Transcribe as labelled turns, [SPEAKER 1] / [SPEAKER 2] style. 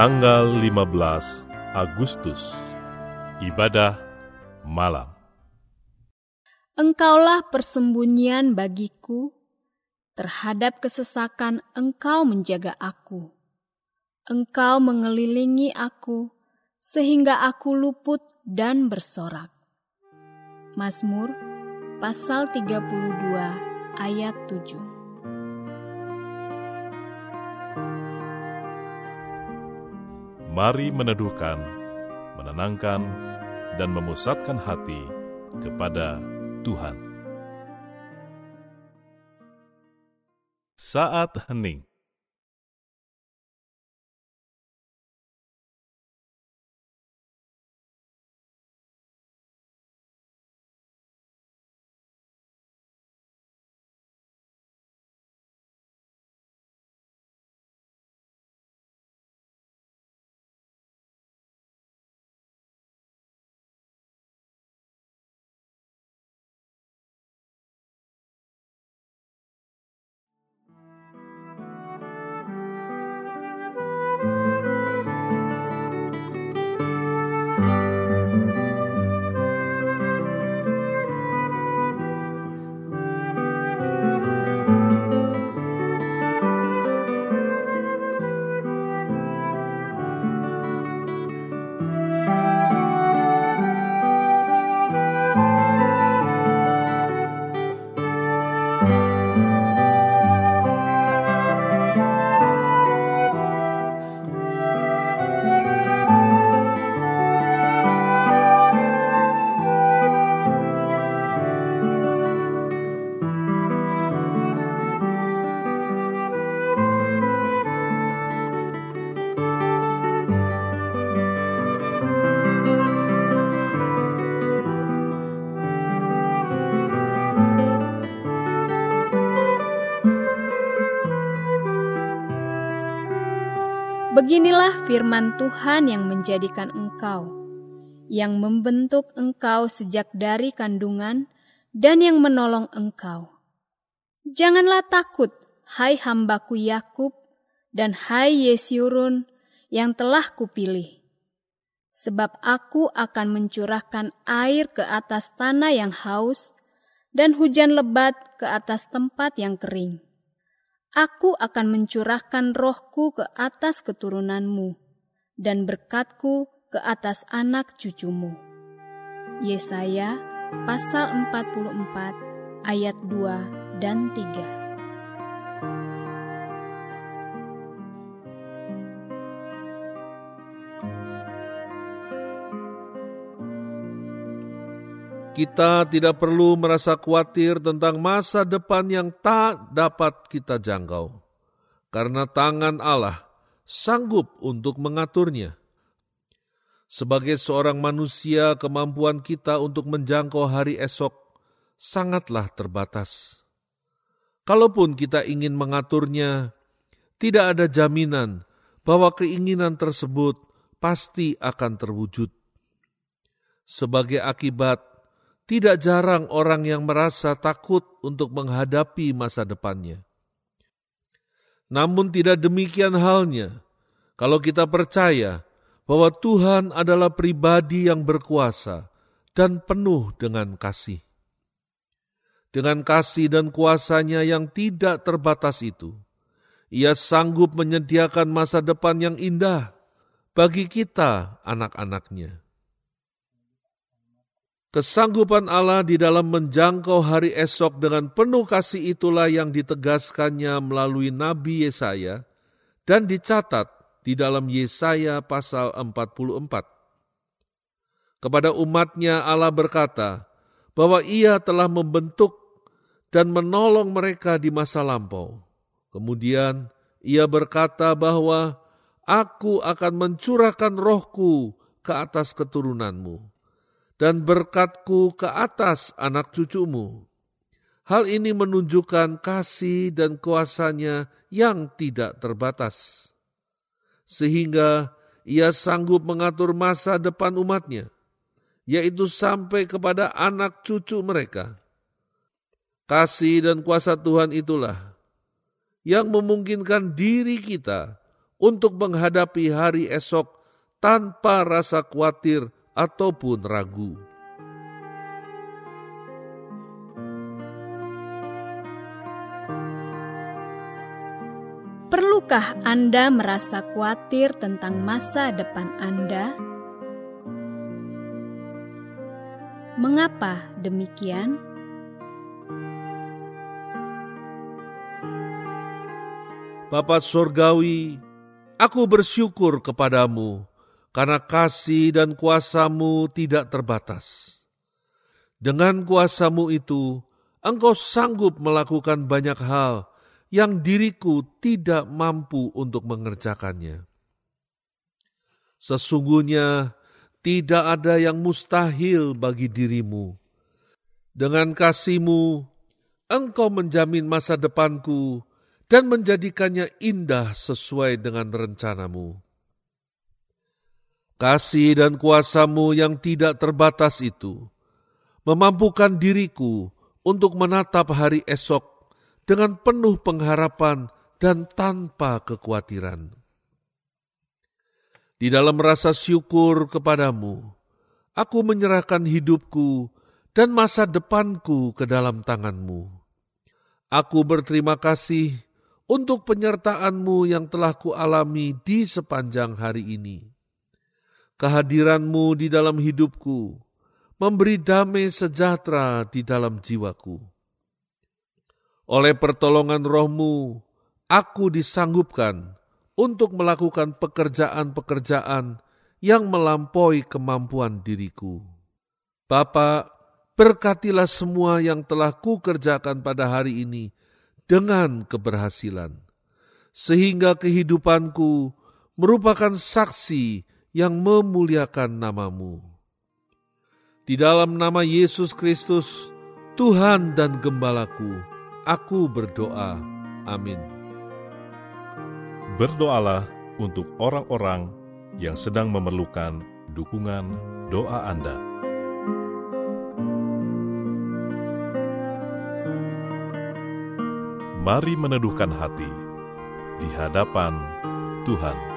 [SPEAKER 1] tanggal 15 Agustus. Ibadah malam.
[SPEAKER 2] Engkaulah persembunyian bagiku, terhadap kesesakan engkau menjaga aku. Engkau mengelilingi aku, sehingga aku luput dan bersorak. Mazmur pasal 32 ayat 7
[SPEAKER 1] Mari meneduhkan, menenangkan, dan memusatkan hati kepada Tuhan. Saat hening
[SPEAKER 2] Beginilah firman Tuhan yang menjadikan engkau, yang membentuk engkau sejak dari kandungan, dan yang menolong engkau. Janganlah takut, hai hambaku Yakub, dan hai Yesyurun yang telah kupilih. Sebab aku akan mencurahkan air ke atas tanah yang haus, dan hujan lebat ke atas tempat yang kering Aku akan mencurahkan rohku ke atas keturunanmu dan berkatku ke atas anak cucumu. Yesaya pasal 44 ayat 2 dan 3.
[SPEAKER 3] Kita tidak perlu merasa khawatir tentang masa depan yang tak dapat kita jangkau, karena tangan Allah sanggup untuk mengaturnya. Sebagai seorang manusia, kemampuan kita untuk menjangkau hari esok sangatlah terbatas. Kalaupun kita ingin mengaturnya, tidak ada jaminan bahwa keinginan tersebut pasti akan terwujud. Sebagai akibat, tidak jarang orang yang merasa takut untuk menghadapi masa depannya. Namun tidak demikian halnya kalau kita percaya bahwa Tuhan adalah pribadi yang berkuasa dan penuh dengan kasih. Dengan kasih dan kuasanya yang tidak terbatas itu, ia sanggup menyediakan masa depan yang indah bagi kita anak-anaknya. Kesanggupan Allah di dalam menjangkau hari esok dengan penuh kasih itulah yang ditegaskannya melalui Nabi Yesaya dan dicatat di dalam Yesaya pasal 44. Kepada umatnya Allah berkata bahwa ia telah membentuk dan menolong mereka di masa lampau. Kemudian ia berkata bahwa aku akan mencurahkan rohku ke atas keturunanmu dan berkatku ke atas anak cucumu. Hal ini menunjukkan kasih dan kuasanya yang tidak terbatas. Sehingga ia sanggup mengatur masa depan umatnya, yaitu sampai kepada anak cucu mereka. Kasih dan kuasa Tuhan itulah yang memungkinkan diri kita untuk menghadapi hari esok tanpa rasa khawatir ataupun ragu.
[SPEAKER 2] Perlukah Anda merasa khawatir tentang masa depan Anda? Mengapa demikian?
[SPEAKER 3] Bapak Surgawi, aku bersyukur kepadamu karena kasih dan kuasamu tidak terbatas. Dengan kuasamu itu, engkau sanggup melakukan banyak hal yang diriku tidak mampu untuk mengerjakannya. Sesungguhnya tidak ada yang mustahil bagi dirimu. Dengan kasihmu, engkau menjamin masa depanku dan menjadikannya indah sesuai dengan rencanamu. Kasih dan kuasamu yang tidak terbatas itu memampukan diriku untuk menatap hari esok dengan penuh pengharapan dan tanpa kekhawatiran. Di dalam rasa syukur kepadamu, aku menyerahkan hidupku dan masa depanku ke dalam tanganmu. Aku berterima kasih untuk penyertaanmu yang telah kualami di sepanjang hari ini. Kehadiranmu di dalam hidupku memberi damai sejahtera di dalam jiwaku. Oleh pertolongan rohmu, aku disanggupkan untuk melakukan pekerjaan-pekerjaan yang melampaui kemampuan diriku. Bapa, berkatilah semua yang telah kukerjakan pada hari ini dengan keberhasilan, sehingga kehidupanku merupakan saksi yang memuliakan namamu. Di dalam nama Yesus Kristus, Tuhan dan Gembalaku, Aku berdoa. Amin.
[SPEAKER 1] Berdoalah untuk orang-orang yang sedang memerlukan dukungan doa Anda. Mari meneduhkan hati di hadapan Tuhan.